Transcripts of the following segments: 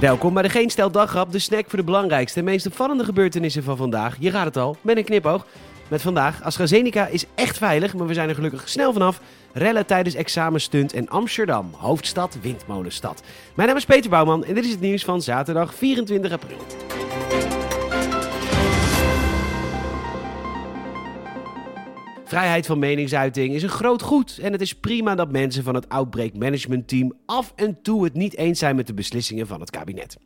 Welkom bij de Geen Stel Daggrap, de snack voor de belangrijkste en meest opvallende gebeurtenissen van vandaag. Je raadt het al, met een knipoog. Met vandaag, AstraZeneca is echt veilig, maar we zijn er gelukkig snel vanaf. Rellen tijdens examenstunt en Amsterdam, hoofdstad, windmolenstad. Mijn naam is Peter Bouwman en dit is het nieuws van zaterdag 24 april. Vrijheid van meningsuiting is een groot goed en het is prima dat mensen van het Outbreak Management Team af en toe het niet eens zijn met de beslissingen van het kabinet.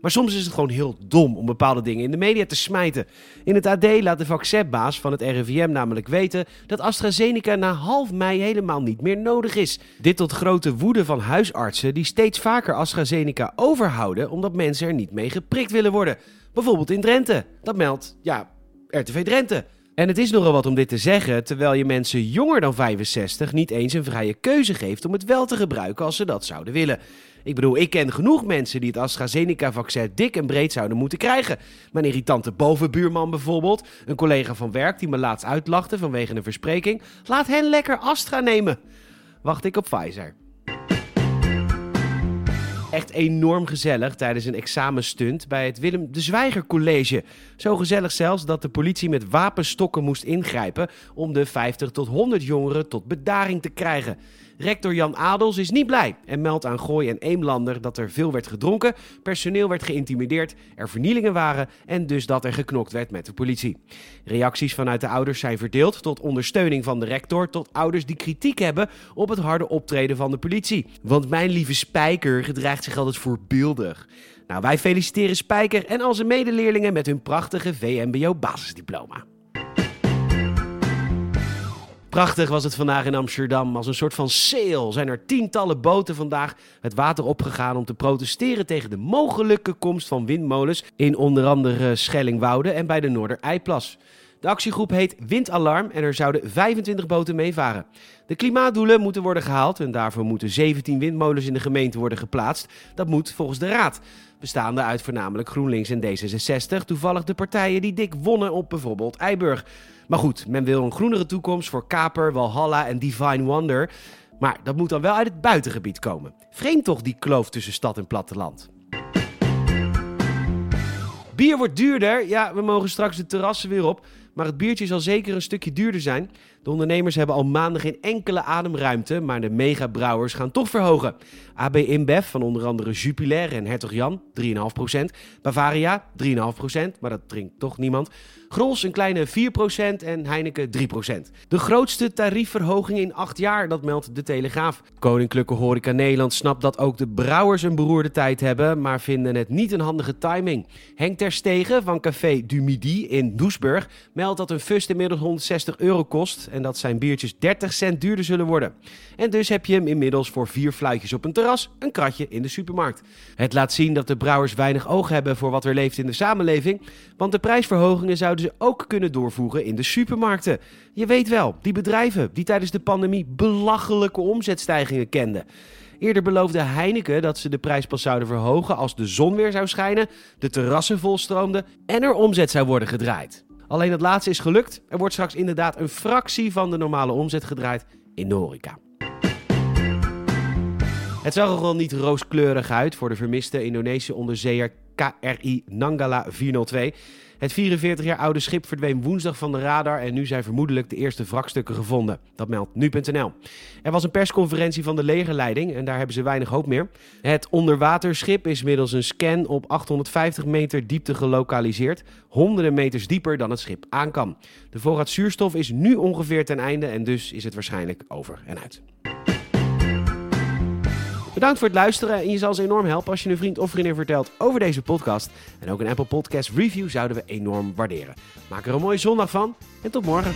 Maar soms is het gewoon heel dom om bepaalde dingen in de media te smijten. In het AD laat de vaccinbaas van het RIVM namelijk weten dat AstraZeneca na half mei helemaal niet meer nodig is. Dit tot grote woede van huisartsen die steeds vaker AstraZeneca overhouden omdat mensen er niet mee geprikt willen worden. Bijvoorbeeld in Drenthe. Dat meldt, ja, RTV Drenthe. En het is nogal wat om dit te zeggen, terwijl je mensen jonger dan 65 niet eens een vrije keuze geeft om het wel te gebruiken als ze dat zouden willen. Ik bedoel, ik ken genoeg mensen die het AstraZeneca-vaccin dik en breed zouden moeten krijgen. Mijn irritante bovenbuurman bijvoorbeeld, een collega van werk die me laatst uitlachte vanwege een verspreking. Laat hen lekker Astra nemen. Wacht ik op Pfizer. Echt enorm gezellig tijdens een examenstunt bij het Willem de Zwijger College. Zo gezellig zelfs dat de politie met wapenstokken moest ingrijpen om de 50 tot 100 jongeren tot bedaring te krijgen. Rector Jan Adels is niet blij en meldt aan Gooi en Eemlander dat er veel werd gedronken, personeel werd geïntimideerd, er vernielingen waren en dus dat er geknokt werd met de politie. Reacties vanuit de ouders zijn verdeeld tot ondersteuning van de rector tot ouders die kritiek hebben op het harde optreden van de politie. Want mijn lieve Spijker gedraagt zich altijd voorbeeldig. Nou, wij feliciteren Spijker en al zijn medeleerlingen met hun prachtige VMBO basisdiploma. Prachtig was het vandaag in Amsterdam. Als een soort van sale zijn er tientallen boten vandaag het water opgegaan om te protesteren tegen de mogelijke komst van windmolens in onder andere Schellingwoude en bij de Noordereiplas. De actiegroep heet Windalarm en er zouden 25 boten meevaren. De klimaatdoelen moeten worden gehaald en daarvoor moeten 17 windmolens in de gemeente worden geplaatst. Dat moet volgens de Raad, bestaande uit voornamelijk GroenLinks en D66, toevallig de partijen die dik wonnen op bijvoorbeeld Eiburg. Maar goed, men wil een groenere toekomst voor Kaper, Walhalla en Divine Wonder. Maar dat moet dan wel uit het buitengebied komen. Vreemd toch die kloof tussen stad en platteland. Bier wordt duurder. Ja, we mogen straks de terrassen weer op. Maar het biertje zal zeker een stukje duurder zijn. De ondernemers hebben al maanden geen enkele ademruimte, maar de megabrouwers gaan toch verhogen. AB InBev van onder andere Jupiler en Hertog Jan 3,5%. Bavaria 3,5%, maar dat drinkt toch niemand. Grols een kleine 4% en Heineken 3%. De grootste tariefverhoging in acht jaar, dat meldt de Telegraaf. Koninklijke Horeca Nederland snapt dat ook de brouwers een beroerde tijd hebben, maar vinden het niet een handige timing. Henk Ter Stegen van Café du Midi in Doesburg meldt dat een fust inmiddels 160 euro kost en dat zijn biertjes 30 cent duurder zullen worden. En dus heb je hem inmiddels voor vier fluitjes op een terras, een kratje in de supermarkt. Het laat zien dat de brouwers weinig oog hebben voor wat er leeft in de samenleving, want de prijsverhogingen zouden ze ook kunnen doorvoeren in de supermarkten. Je weet wel, die bedrijven die tijdens de pandemie belachelijke omzetstijgingen kenden. Eerder beloofde Heineken dat ze de prijs pas zouden verhogen als de zon weer zou schijnen, de terrassen volstroomden en er omzet zou worden gedraaid. Alleen het laatste is gelukt. Er wordt straks inderdaad een fractie van de normale omzet gedraaid in de horeca. Het zag er wel niet rooskleurig uit voor de vermiste Indonesische onderzeeër KRI Nanggala 402. Het 44 jaar oude schip verdween woensdag van de radar en nu zijn vermoedelijk de eerste wrakstukken gevonden. Dat meldt nu.nl. Er was een persconferentie van de legerleiding en daar hebben ze weinig hoop meer. Het onderwaterschip is middels een scan op 850 meter diepte gelokaliseerd, honderden meters dieper dan het schip aan kan. De voorraad zuurstof is nu ongeveer ten einde en dus is het waarschijnlijk over en uit. Bedankt voor het luisteren en je zal ons enorm helpen als je een vriend of vriendin vertelt over deze podcast. En ook een Apple Podcast review zouden we enorm waarderen. Maak er een mooie zondag van en tot morgen.